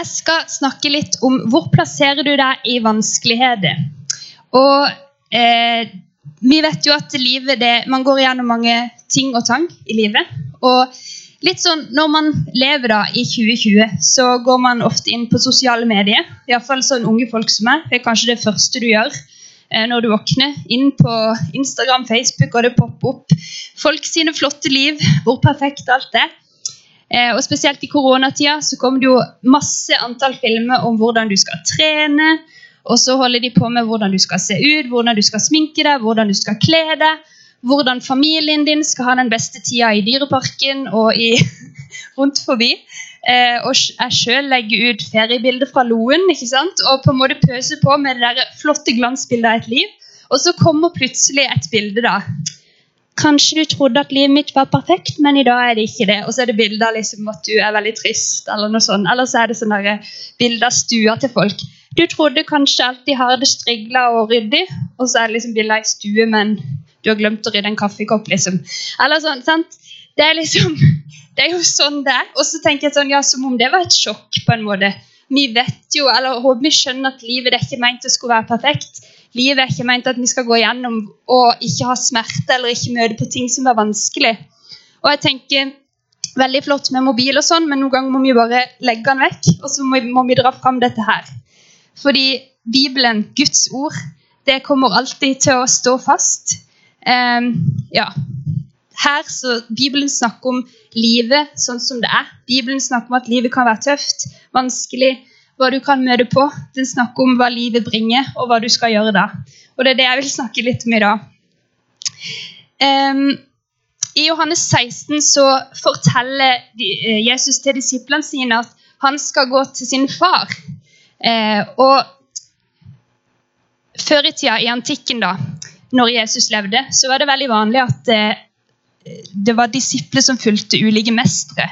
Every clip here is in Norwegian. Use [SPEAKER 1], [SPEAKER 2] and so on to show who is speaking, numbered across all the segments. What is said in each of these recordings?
[SPEAKER 1] Jeg skal snakke litt om hvor plasserer du deg i vanskeligheter. Og eh, vi vet jo at livet det, man går gjennom mange ting og tang i livet. Og litt sånn, Når man lever da i 2020, så går man ofte inn på sosiale medier. Iallfall sånn unge folk som meg. Det er kanskje det første du gjør eh, når du våkner. Inn på Instagram, Facebook, og det popper opp folk sine flotte liv. Hvor perfekt alt er. Eh, og Spesielt i koronatida så kommer det jo masse antall filmer om hvordan du skal trene. Og så holder de på med hvordan du skal se ut, hvordan du skal sminke deg, hvordan du skal kle deg. Hvordan familien din skal ha den beste tida i Dyreparken og i, rundt forbi. Eh, og jeg sjøl legger ut feriebilder fra Loen ikke sant? og på en måte pøser på med det der flotte glansbildet av et liv. Og så kommer plutselig et bilde da, Kanskje du trodde at livet mitt var perfekt, men i dag er det ikke det. Og så er det bilder av liksom at du er veldig trist, eller noe sånt. Eller så er det sånne bilder av stua til folk. Du trodde kanskje alltid har det strigla og ryddig, og så er det liksom bilder av ei stue, men du har glemt å rydde en kaffekopp, liksom. Eller sånn, sant? Det er liksom Det er jo sånn det er. Og så tenker jeg sånn, ja, som om det var et sjokk, på en måte. Vi vet jo, eller håper vi skjønner at livet det er ikke ment å skulle være perfekt. Livet er ikke ment at vi skal gå gjennom og ikke ha smerte eller ikke møte på ting som er vanskelig. Og jeg tenker veldig flott med mobil, og sånn, men noen ganger må vi bare legge den vekk. Og så må vi, må vi dra fram dette her. Fordi Bibelen, Guds ord, det kommer alltid til å stå fast. Um, ja. Her så Bibelen snakker om livet sånn som det er. Bibelen snakker om at livet kan være tøft, vanskelig, hva du kan møte på. Den snakker om hva livet bringer, og hva du skal gjøre da. Og det er det jeg vil snakke litt om i dag. Um, I Johannes 16 så forteller eh, Jesus til disiplene sine at han skal gå til sin far. Uh, og Før i tida, i antikken, da, når Jesus levde, så var det veldig vanlig at uh, det var disipler som fulgte ulike mestere.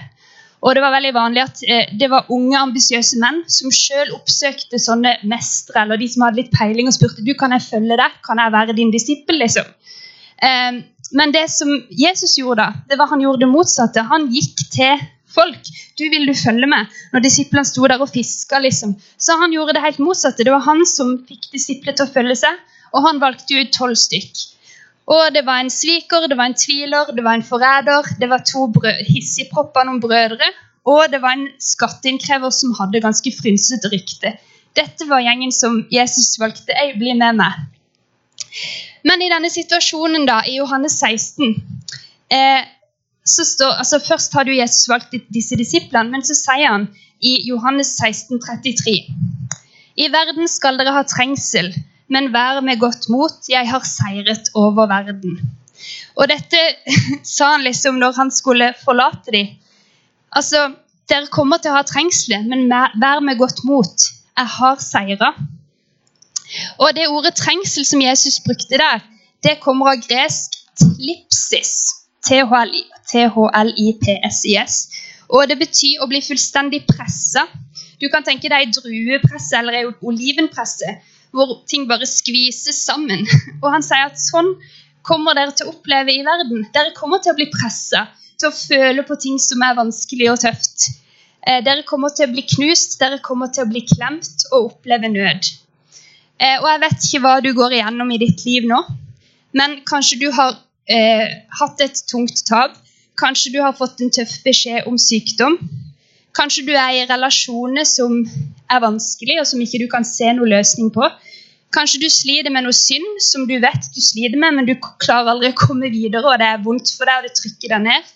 [SPEAKER 1] Og det var veldig vanlig at eh, det var unge, ambisiøse menn som sjøl oppsøkte sånne mestere eller de som hadde litt peiling og spurte du, kan jeg følge deg, kan jeg være din disippel. liksom. Eh, men det som Jesus gjorde, da, det var han gjorde det motsatte. Han gikk til folk. Du, vil du følge med? Når disiplene sto der og fiska, liksom. Så han gjorde det helt motsatte. Det var han som fikk disiplene til å følge seg, og han valgte ut tolv stykk. Og det var en sviker, det var en tviler, det var en forræder, det var to hissigpropper, noen brødre, og det var en skatteinnkrever som hadde ganske frynsete rykte. Dette var gjengen som Jesus valgte. Jeg blir med meg. Men i denne situasjonen, da, i Johannes 16 eh, så står, altså Først hadde jo Jesus valgt disse disiplene, men så sier han i Johannes 16, 33 I verden skal dere ha trengsel, men vær med godt mot, jeg har seiret over verden. Og dette sa han liksom når han skulle forlate dem. Altså, dere kommer til å ha trengsler, men vær med godt mot. Jeg har seira. Og det ordet trengsel som Jesus brukte der, det kommer av gresk tlipsis. T-h-l-i-p-s-i-s. Og det betyr å bli fullstendig pressa. Du kan tenke deg druepresse eller olivenpresse hvor ting bare skvises sammen. Og han sier at sånn kommer dere til å oppleve i verden. Dere kommer til å bli pressa til å føle på ting som er vanskelig og tøft. Eh, dere kommer til å bli knust, dere kommer til å bli klemt og oppleve nød. Eh, og jeg vet ikke hva du går igjennom i ditt liv nå, men kanskje du har eh, hatt et tungt tap. Kanskje du har fått en tøff beskjed om sykdom. Kanskje du er i relasjoner som er vanskelig, og som ikke du kan se noen løsning på. Kanskje du sliter med noe synd som du vet du sliter med, men du klarer aldri å komme videre, og det er vondt for deg, og det trykker deg ned.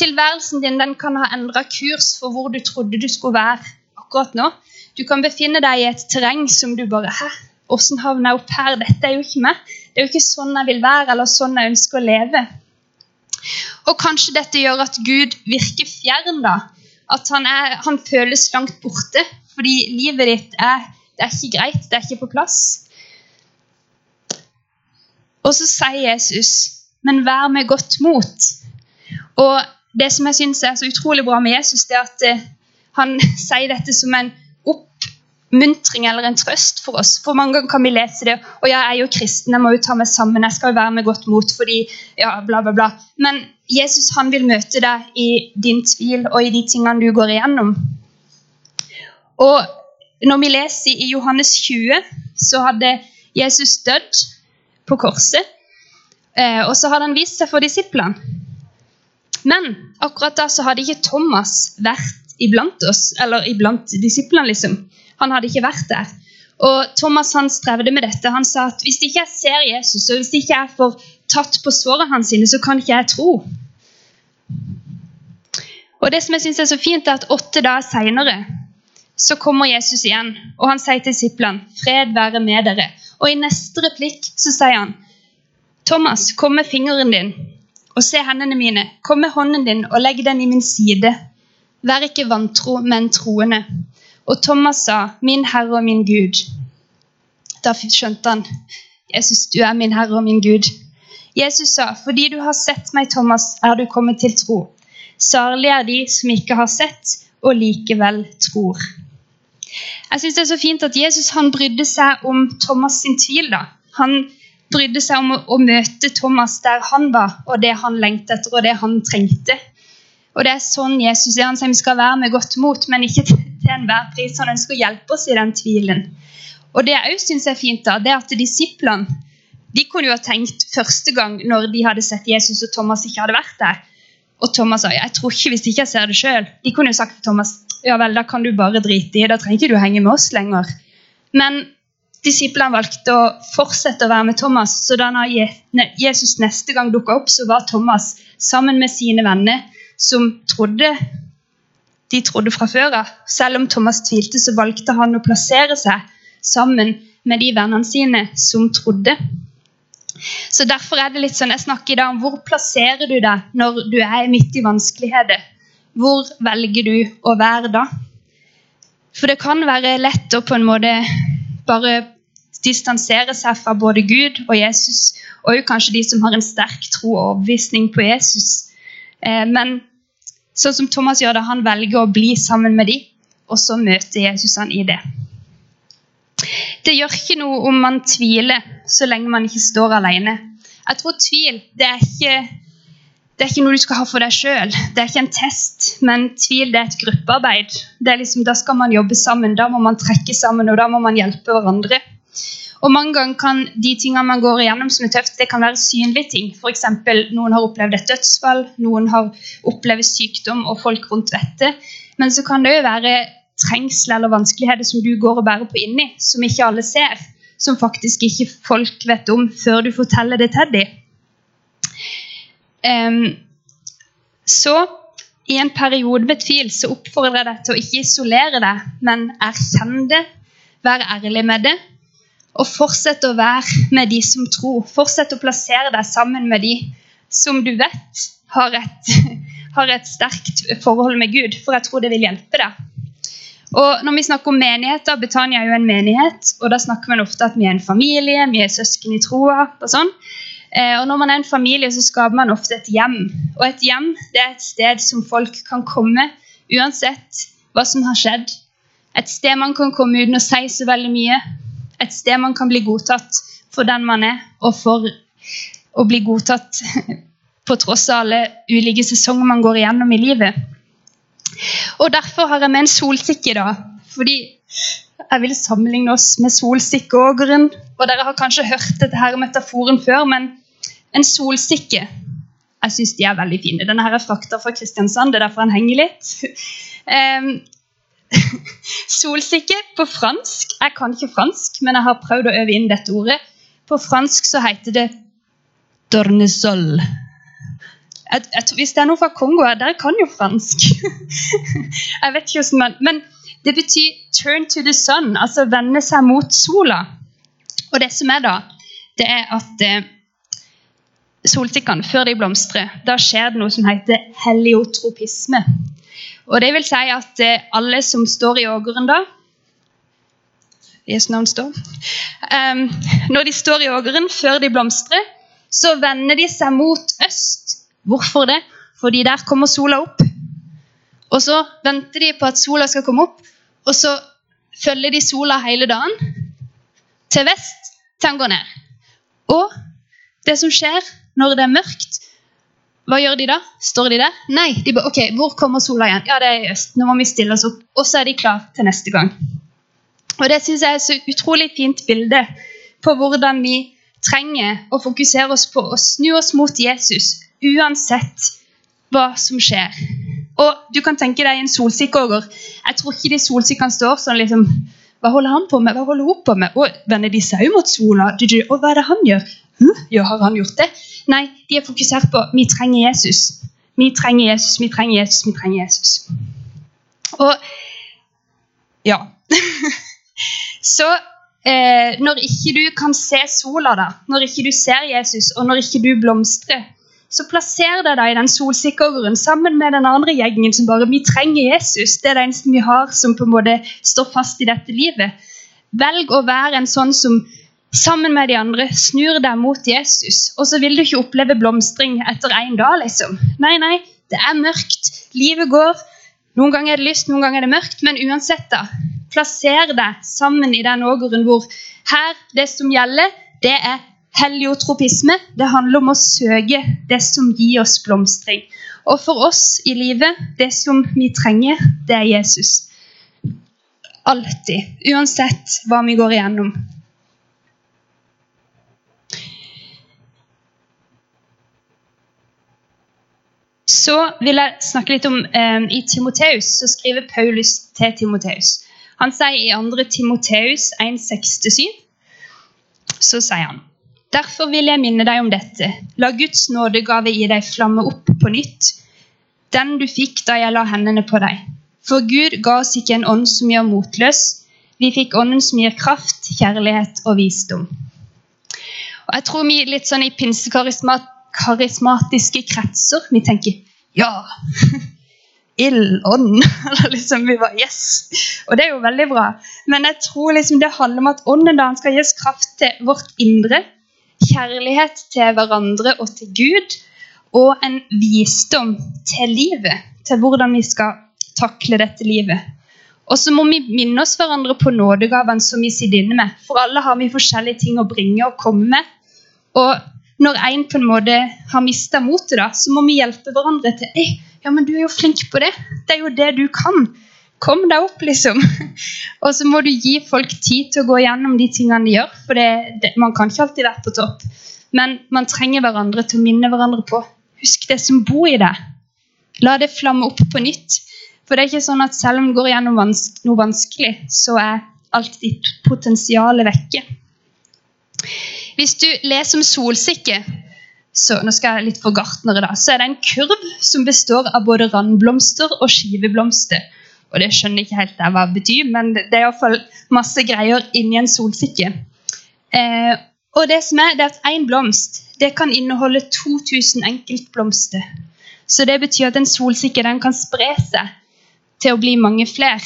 [SPEAKER 1] Tilværelsen din den kan ha endra kurs for hvor du trodde du skulle være akkurat nå. Du kan befinne deg i et terreng som du bare Hæ, åssen havna jeg opp her? Dette er jo ikke meg. Det er jo ikke sånn jeg vil være, eller sånn jeg ønsker å leve. Og kanskje dette gjør at Gud virker fjern, da. At han, er, han føles langt borte fordi livet ditt er, det er ikke greit, det er ikke på plass. Og så sier Jesus, men vær med godt mot. Og det som jeg syns er så utrolig bra med Jesus, det er at eh, han sier dette som en oppmuntring eller en trøst for oss. For mange ganger kan vi lese det og ja, jeg er jo kristen, jeg må jo ta meg sammen, jeg skal jo være med godt mot fordi ja, bla, bla, bla. Men Jesus han vil møte deg i din tvil og i de tingene du går igjennom. Og når vi leser i Johannes 20, så hadde Jesus dødd på korset. Eh, og så hadde han vist seg for disiplene. Men akkurat da så hadde ikke Thomas vært iblant oss, eller iblant disiplene, liksom. Han hadde ikke vært der. Og Thomas han strevde med dette. Han sa at hvis ikke jeg ser Jesus, og hvis ikke jeg får tatt på sårene hans, sine, så kan ikke jeg tro. Og det som jeg synes er så fint, er at åtte dager seinere så kommer Jesus igjen, og han sier til disiplene, 'Fred være med dere'. Og i neste replikk så sier han, 'Thomas, kom med fingeren din og se hendene mine. Kom med hånden din og legg den i min side. Vær ikke vantro, men troende.' Og Thomas sa, 'Min Herre og min Gud'. Da skjønte han, 'Jesus, du er min Herre og min Gud'. Jesus sa, 'Fordi du har sett meg, Thomas, er du kommet til tro.' Salig er de som ikke har sett, og likevel tror. Jeg synes Det er så fint at Jesus han brydde seg om Thomas sin tvil. da. Han brydde seg om å, å, møte Thomas der han var, og det han lengtet etter, og det han trengte. Og Det er sånn Jesus er. Han sier vi skal være med godt mot, men ikke til, til enhver pris. Han ønsker å hjelpe oss i den tvilen. Og Det jeg også synes er fint, da, det er at disiplene de kunne jo ha tenkt første gang når de hadde sett Jesus og Thomas ikke hadde vært der. Og Thomas sa jeg tror ikke hvis ikke jeg ser det sjøl. De kunne jo sagt til Thomas ja vel, da kan du bare drite i, da trenger ikke du henge med oss lenger. Men disiplene valgte å fortsette å være med Thomas, så da Jesus neste gang dukka opp, så var Thomas sammen med sine venner som trodde de trodde fra før av. Selv om Thomas tvilte, så valgte han å plassere seg sammen med de vennene sine som trodde. Så Derfor er det litt sånn, jeg snakker i dag om hvor plasserer du deg når du er midt i vanskeligheter. Hvor velger du å være da? For det kan være lett å på en måte bare distansere seg fra både Gud og Jesus, og kanskje de som har en sterk tro og overbevisning på Jesus. Eh, men sånn som Thomas gjør det, han velger å bli sammen med de, og så møter Jesus han i det. Det gjør ikke noe om man tviler, så lenge man ikke står alene. Jeg tror tvil det er ikke, det er ikke noe du skal ha for deg sjøl. Det er ikke en test, men tvil det er et gruppearbeid. Det er liksom, da skal man jobbe sammen, da må man trekke sammen, og da må man hjelpe hverandre. Og Mange ganger kan de tingene man går igjennom som er tøft, det kan være synlige ting. F.eks. noen har opplevd et dødsfall, noen har opplevd sykdom, og folk rundt vet det. Men så kan det jo være trengsel eller vanskeligheter som du går og bærer på inni, som ikke alle ser, som faktisk ikke folk vet om før du forteller det til dem. Um, så i en periode med tvil så oppfordrer jeg deg til å ikke isolere deg, men erkjenn det, vær ærlig med det, og fortsett å være med de som tror. Fortsett å plassere deg sammen med de som du vet har et, har et sterkt forhold med Gud, for jeg tror det vil hjelpe deg. Og når vi snakker om menigheter, Betania er jo en menighet, og da snakker man ofte at vi er en familie, vi er søsken i troa. Og sånn. Eh, og når man er en familie, så skaper man ofte et hjem. Og et hjem det er et sted som folk kan komme uansett hva som har skjedd. Et sted man kan komme uten å si så veldig mye. Et sted man kan bli godtatt for den man er, og for å bli godtatt på tross av alle ulike sesonger man går igjennom i livet. Og Derfor har jeg med en solsikke. da, fordi jeg vil sammenligne oss med solsikkeågeren. Og Dere har kanskje hørt dette her metaforen før, men en solsikke Jeg syns de er veldig fine. Denne her er frakta fra Kristiansand, det er derfor han henger litt. Um, solsikke på fransk Jeg kan ikke fransk, men jeg har prøvd å øve inn dette ordet. På fransk så heter det dornesol jeg, jeg, Hvis det er noe fra Kongo Dere kan jo fransk. jeg vet ikke hvordan man, Men det betyr 'turn to the sun', altså vende seg mot sola. Og det som er da, det er at eh, solsikkene, før de blomstrer, da skjer det noe som heter heliotropisme. Og det vil si at eh, alle som står i ågeren da Jesu navn står. Um, når de står i ågeren før de blomstrer, så vender de seg mot øst Hvorfor det? Fordi der kommer sola opp. Og så venter de på at sola skal komme opp, og så følger de sola hele dagen til vest til den går ned. Og det som skjer når det er mørkt hva gjør de da? Står de der? Nei, de bare OK, hvor kommer sola igjen? Ja, det er i øst. Nå må vi stille oss opp. Og så er de klar til neste gang. Og det syns jeg er så utrolig fint bilde på hvordan vi trenger å fokusere oss på å snu oss mot Jesus uansett hva som skjer. Og du kan tenke deg en solsikkeåger. Jeg tror ikke de solsikkene står sånn liksom Hva holder han på med? Hva holder hun på med? Å, vender de seg mot sola? Og hva er det han gjør? Hm? Ja, har han gjort det? Nei, de er fokusert på vi trenger Jesus. Vi trenger Jesus, vi trenger Jesus, vi trenger Jesus. Og ja Så eh, når ikke du kan se sola, da, når ikke du ser Jesus, og når ikke du blomstrer, så plasser deg da i den solsikkeren sammen med den andre gjengen som bare Vi trenger Jesus. Det er det eneste vi har som på en måte står fast i dette livet. Velg å være en sånn som sammen med de andre snur deg mot Jesus. Og så vil du ikke oppleve blomstring etter én dag, liksom. Nei, nei, det er mørkt. Livet går. Noen ganger er det lyst, noen ganger er det mørkt. Men uansett, da. Plasser deg sammen i den ågeren hvor her, det som gjelder, det er heliotropisme. Det handler om å søke det som gir oss blomstring. Og for oss i livet, det som vi trenger, det er Jesus. Alltid. Uansett hva vi går igjennom. Så vil jeg snakke litt om eh, I Timoteus så skriver Paulus til Timoteus. Han sier i 2. Timoteus 1,6-7 så sier han Derfor vil jeg minne deg om dette. La Guds nådegave i deg flamme opp på nytt, den du fikk da jeg la hendene på deg. For Gud ga oss ikke en ånd som gjør motløs. Vi fikk ånden som gir kraft, kjærlighet og visdom. Og jeg tror vi litt sånn i pinsekarismatiske kretser. Vi tenker ja! Ildånd. liksom, vi var yes! Og det er jo veldig bra. Men jeg tror liksom det handler om at ånden da, skal gi kraft til vårt indre. Kjærlighet til hverandre og til Gud. Og en visdom til livet. Til hvordan vi skal takle dette livet. Og så må vi minne oss hverandre på nådegavene som vi sitter inne med. For alle har vi forskjellige ting å bringe og komme med. Og når en på en måte har mista motet, da, så må vi hjelpe hverandre til Ei, ja, men du er jo flink på det. Det er jo det du kan. Kom deg opp, liksom. og så må du gi folk tid til å gå gjennom de tingene de gjør. For det, det, man kan ikke alltid være på topp. Men man trenger hverandre til å minne hverandre på. Husk det som bor i deg. La det flamme opp på nytt. For det er ikke sånn at selv om du går gjennom vans noe vanskelig, så er alt ditt potensial vekke. Hvis du leser om solsikke, så, nå skal jeg litt for gartnere da, så er det en kurv som består av både randblomster og skiveblomster. Og Det skjønner jeg ikke helt hva det betyr, men det er iallfall masse greier inni en solsikke. Eh, og det som er, det er at Én blomst det kan inneholde 2000 enkeltblomster. Så det betyr at en solsikke den kan spre seg til å bli mange flere.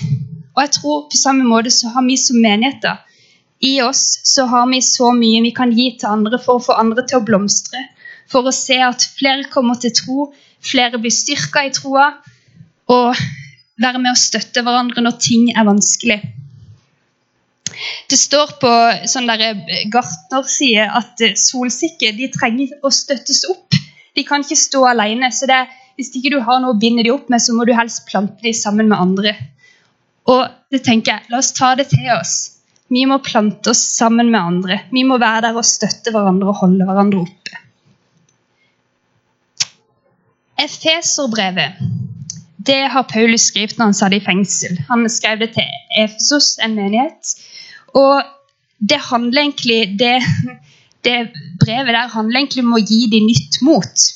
[SPEAKER 1] Og jeg tror på samme måte så har vi som menigheter i oss så har vi så mye vi kan gi til andre for å få andre til å blomstre. For å se at flere kommer til tro, flere blir styrka i troa, og være med å støtte hverandre når ting er vanskelig. Det står på sånn gartnerside at solsikker de trenger å støttes opp. De kan ikke stå alene. så det, Hvis ikke du har noe å binde dem opp med, så må du helst plante dem sammen med andre. Og det tenker jeg, La oss ta det til oss. Vi må plante oss sammen med andre. Vi må være der og støtte hverandre og holde hverandre oppe. Efeserbrevet det har Paulus skrevet når han satt i fengsel. Han skrev det til Efesos, en menighet. Og det handler egentlig det, det brevet der handler egentlig om å gi dem nytt mot.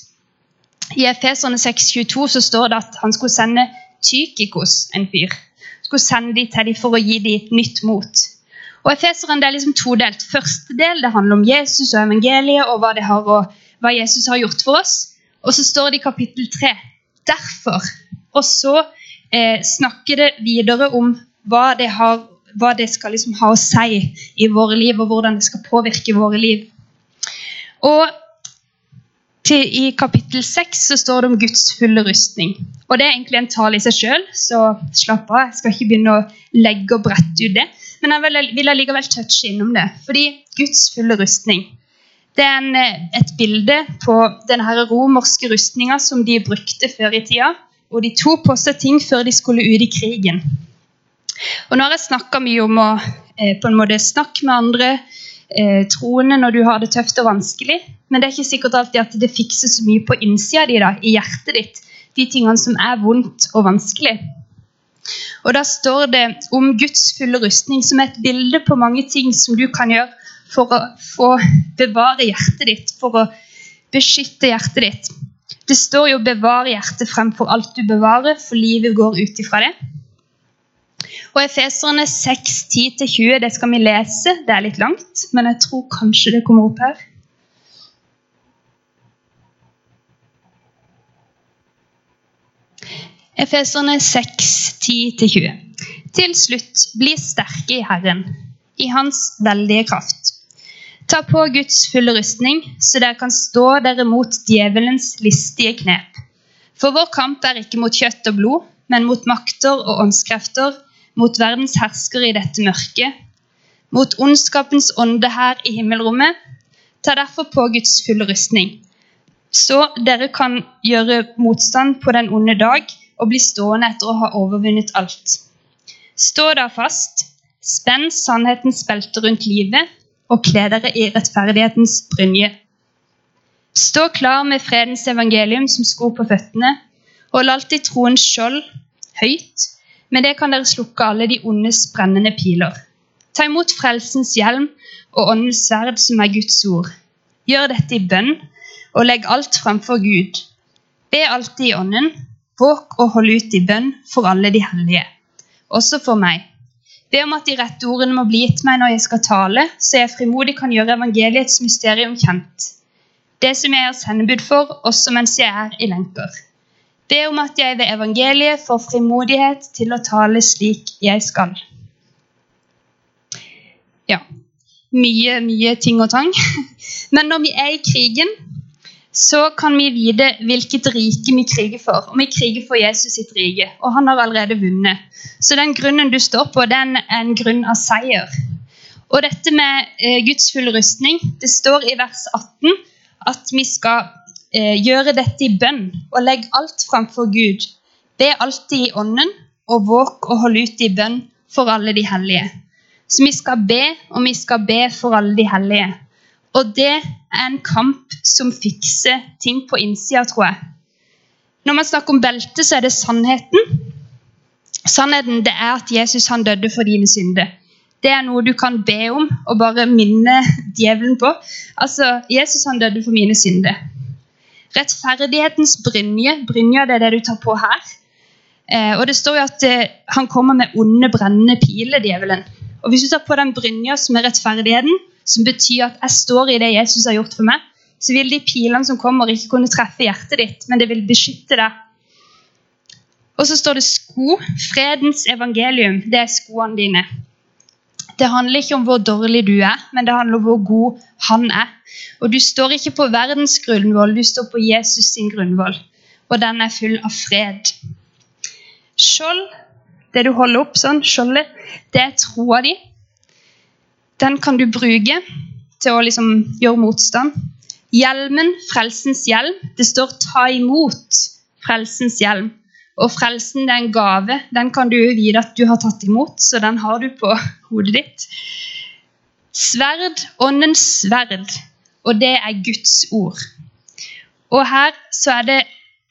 [SPEAKER 1] I Efeserne 6,22 så står det at han skulle sende Tykikos, en fyr. Skulle sende dem til dem for å gi dem nytt mot. Og Efeseren er liksom todelt. Første del det handler om Jesus og evangeliet og hva, har, og hva Jesus har gjort for oss. Og så står det i kapittel 3 derfor. Og så eh, snakker det videre om hva det, har, hva det skal liksom ha å si i våre liv, og hvordan det skal påvirke våre liv. Og til, I kapittel 6 så står det om Guds fulle rustning. Og Det er egentlig en tale i seg sjøl, så slapp av. Jeg skal ikke begynne å legge og brette ut det. Men jeg vil, vil allikevel touche innom det. Fordi Guds fulle rustning Det er en, eh, et bilde på den romerske rustninga som de brukte før i tida. Og de tok på seg ting før de skulle ut i krigen. Og nå har jeg snakka mye om å eh, på en måte snakke med andre eh, troende når du har det tøft og vanskelig, men det er ikke sikkert alltid at det fikser så mye på innsida di, da, i hjertet ditt, de tingene som er vondt og vanskelig. Og Da står det om Guds fulle rustning som er et bilde på mange ting som du kan gjøre for å få bevare hjertet ditt, for å beskytte hjertet ditt. Det står jo 'bevar hjertet fremfor alt du bevarer', for livet går ut ifra det. Og Efeserne 6, 10-20, det skal vi lese. Det er litt langt, men jeg tror kanskje det kommer opp her. Efeserne 6, 10-20. Til slutt, bli sterke i Herren, i Hans veldige kraft. Ta på Guds fulle rustning, så dere kan stå dere mot djevelens listige knep. For vår kamp er ikke mot kjøtt og blod, men mot makter og åndskrefter, mot verdens herskere i dette mørket, mot ondskapens ånde her i himmelrommet. Ta derfor på Guds fulle rustning, så dere kan gjøre motstand på den onde dag og bli stående etter å ha overvunnet alt. Stå da fast, spenn sannhetens belte rundt livet og kle dere i rettferdighetens brynje. Stå klar med fredens evangelium som sko på føttene. Hold alltid troens skjold høyt med det kan dere slukke alle de ondes brennende piler. Ta imot frelsens hjelm og åndens sverd, som er Guds ord. Gjør dette i bønn, og legg alt framfor Gud. Be alltid i ånden. Våk og hold ut i bønn for alle de hellige, også for meg. Be om at de rette ordene må bli gitt meg når jeg skal tale, så jeg frimodig kan gjøre evangeliets mysterium kjent. Det som jeg er sendebud for, også mens jeg er i lenker. Be om at jeg ved evangeliet får frimodighet til å tale slik jeg skal. Ja. Mye, mye ting og tang. Men når vi er i krigen, så kan vi vite hvilket rike vi kriger for. Og vi kriger for Jesus sitt rike, og han har allerede vunnet. Så den grunnen du står på, den er en grunn av seier. Og dette med eh, Guds fulle rustning, det står i vers 18 at vi skal eh, gjøre dette i bønn og legge alt framfor Gud. Be alltid i ånden, og våk og hold ut i bønn for alle de hellige. Så vi skal be, og vi skal be for alle de hellige. Og det er en kamp som fikser ting på innsida, tror jeg. Når man snakker om belte, så er det sannheten. Sannheten det er at Jesus han døde for dine synder. Det er noe du kan be om og bare minne djevelen på. Altså, Jesus han døde for mine synder. Rettferdighetens brynje. Brynja det er det du tar på her. Eh, og Det står jo at eh, han kommer med onde, brennende piler, djevelen. Og Hvis du tar på den brynja som er rettferdigheten, som betyr at jeg står i det Jesus har gjort for meg, så vil de pilene som kommer, ikke kunne treffe hjertet ditt, men det vil beskytte deg. Og så står det sko. Fredens evangelium, det er skoene dine. Det handler ikke om hvor dårlig du er, men det handler om hvor god han er. Og Du står ikke på verdens grunnvoll, du står på Jesus sin grunnvoll. Og den er full av fred. Skjold, det du holder opp sånn, skjoldet, det er troa di. Den kan du bruke til å liksom gjøre motstand. Hjelmen, frelsens hjelm, det står 'ta imot frelsens hjelm'. Og frelsen det er en gave. Den kan du vite at du har tatt imot, så den har du på hodet ditt. Sverd, åndens sverd, og det er Guds ord. Og her så er det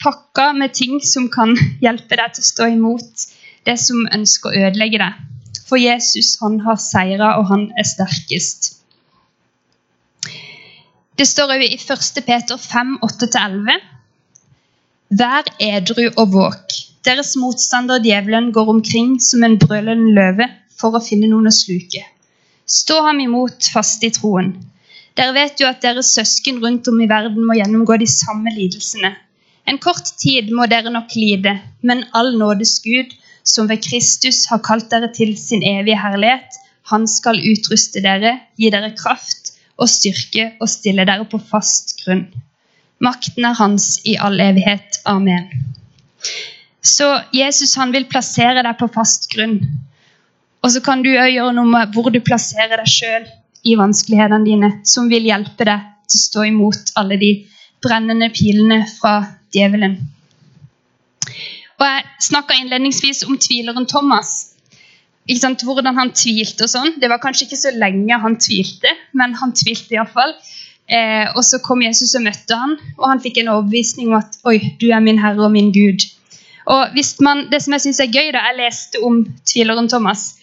[SPEAKER 1] pakka med ting som kan hjelpe deg til å stå imot det som ønsker å ødelegge deg. For Jesus han har seira, og han er sterkest. Det står òg i 1. Peter 5, 8-11. Vær edru og våk. Deres motstander djevelen går omkring som en brølende løve for å finne noen å sluke. Stå ham imot fast i troen. Dere vet jo at deres søsken rundt om i verden må gjennomgå de samme lidelsene. En kort tid må dere nok lide, men all nådes Gud, som ved Kristus har kalt dere til sin evige herlighet, han skal utruste dere, gi dere kraft og styrke og stille dere på fast grunn. Makten er hans i all evighet. Amen. Så Jesus han vil plassere deg på fast grunn. Og så kan du òg gjøre noe med hvor du plasserer deg sjøl i vanskelighetene dine, som vil hjelpe deg til å stå imot alle de brennende pilene fra djevelen. Og Jeg snakka innledningsvis om tvileren Thomas. Sant? Hvordan han tvilte og sånn. Det var kanskje ikke så lenge han tvilte, men han tvilte iallfall. Eh, og så kom Jesus og møtte han, og han fikk en overbevisning om at oi, du er min herre og min Gud. Og hvis man, Det som jeg syns er gøy, da, jeg leste om tvileren Thomas.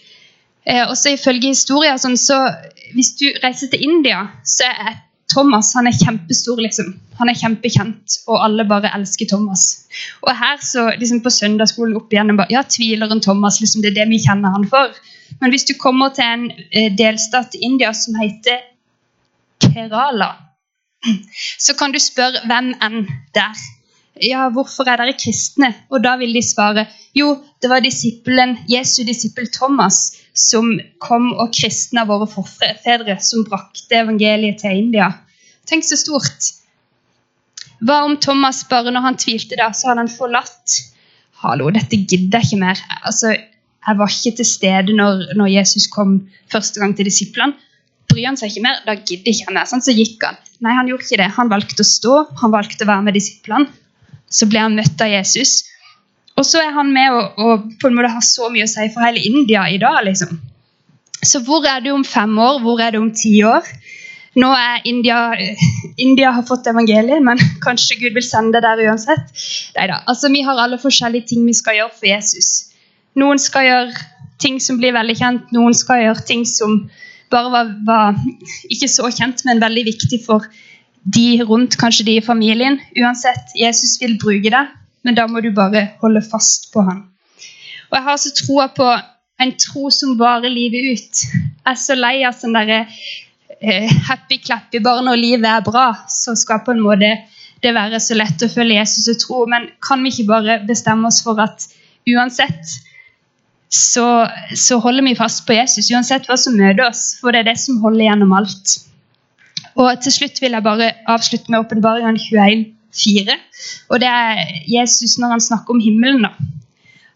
[SPEAKER 1] Eh, også ifølge historien, sånn, så Hvis du reiser til India, så er Thomas han er kjempestor. liksom. Han er kjempekjent, og alle bare elsker Thomas. Og her så, liksom på søndagsskolen opp igjennom bare, ja, tvileren Thomas, liksom, det er det vi kjenner han for. Men hvis du kommer til en eh, delstat i India som heter Kerala, så kan du spørre hvem enn der. Ja, hvorfor er dere kristne? Og da vil de svare jo, det var disippelen, Jesu disippel Thomas som kom og kristna våre forfedre, som brakte evangeliet til India. Tenk så stort. Hva om Thomas bare når han tvilte, da, så hadde han forlatt Hallo, dette gidder jeg ikke mer. Altså, jeg var ikke til stede når, når Jesus kom første gang til disiplene. Bryr han seg ikke mer, da gidder ikke han mer. Sånn, så gikk han. Nei, han gjorde ikke det. Han valgte å stå, han valgte å være med disiplene. Så ble han møtt av Jesus. Og så er han med og, og på en måte har så mye å si for hele India i dag. liksom. Så hvor er du om fem år? Hvor er du om ti år? Nå er India India har fått evangeliet, men kanskje Gud vil sende det der uansett. Neida. Altså, vi har alle forskjellige ting vi skal gjøre for Jesus. Noen skal gjøre ting som blir veldig kjent, noen skal gjøre ting som bare var, var ikke så kjent, men veldig viktig for de rundt, kanskje de i familien. Uansett, Jesus vil bruke det men da må du bare holde fast på han. Og Jeg har så troa på en tro som varer livet ut. Jeg er så lei av sånn derre eh, happy-clappy bare når livet er bra. Så skal på en måte det være så lett å følge Jesus og tro. Men kan vi ikke bare bestemme oss for at uansett så, så holder vi fast på Jesus, uansett hva som møter oss. For det er det som holder gjennom alt. Og til slutt vil jeg bare avslutte med åpenbaringen 21. 4. Og det er Jesus når han snakker om himmelen. da.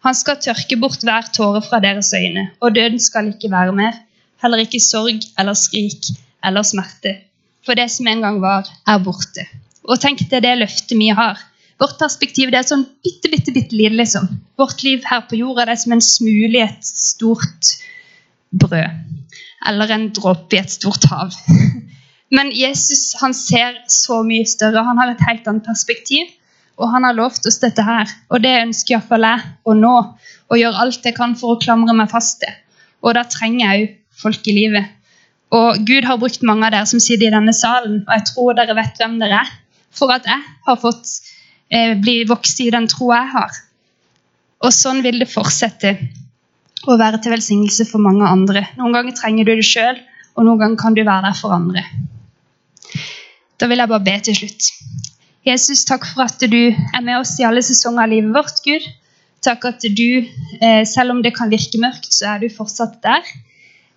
[SPEAKER 1] Han skal tørke bort hver tåre fra deres øyne, og døden skal ikke være mer. Heller ikke sorg eller skrik eller smerte. For det som en gang var, er borte. Og tenk er det løftet vi har. Vårt perspektiv det er sånn bitte, bitte, bitte lite. Liksom. Vårt liv her på jorda det er som en smule i et stort brød. Eller en dråpe i et stort hav. Men Jesus han ser så mye større. Han har et helt annet perspektiv. Og han har lovt oss dette her. Og det ønsker iallfall jeg å nå. Og gjøre alt jeg kan for å klamre meg fast til. Og da trenger jeg òg folk i livet. Og Gud har brukt mange av dere som sitter i denne salen, og jeg tror dere vet hvem dere er, for at jeg har fått eh, bli vokst i den troa jeg har. Og sånn vil det fortsette å være til velsignelse for mange andre. Noen ganger trenger du det sjøl, og noen ganger kan du være der for andre. Da vil jeg bare be til slutt. Jesus, takk for at du er med oss i alle sesonger av livet vårt, Gud. Takk at du, eh, selv om det kan virke mørkt, så er du fortsatt der.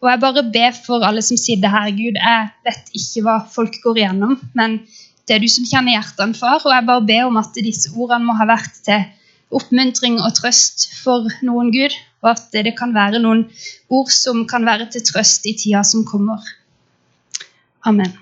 [SPEAKER 1] Og jeg bare ber for alle som sitter her, Gud. Jeg vet ikke hva folk går igjennom, men det er du som kjenner hjertene, far. Og jeg bare ber om at disse ordene må ha vært til oppmuntring og trøst for noen, Gud. Og at det kan være noen ord som kan være til trøst i tida som kommer. Amen.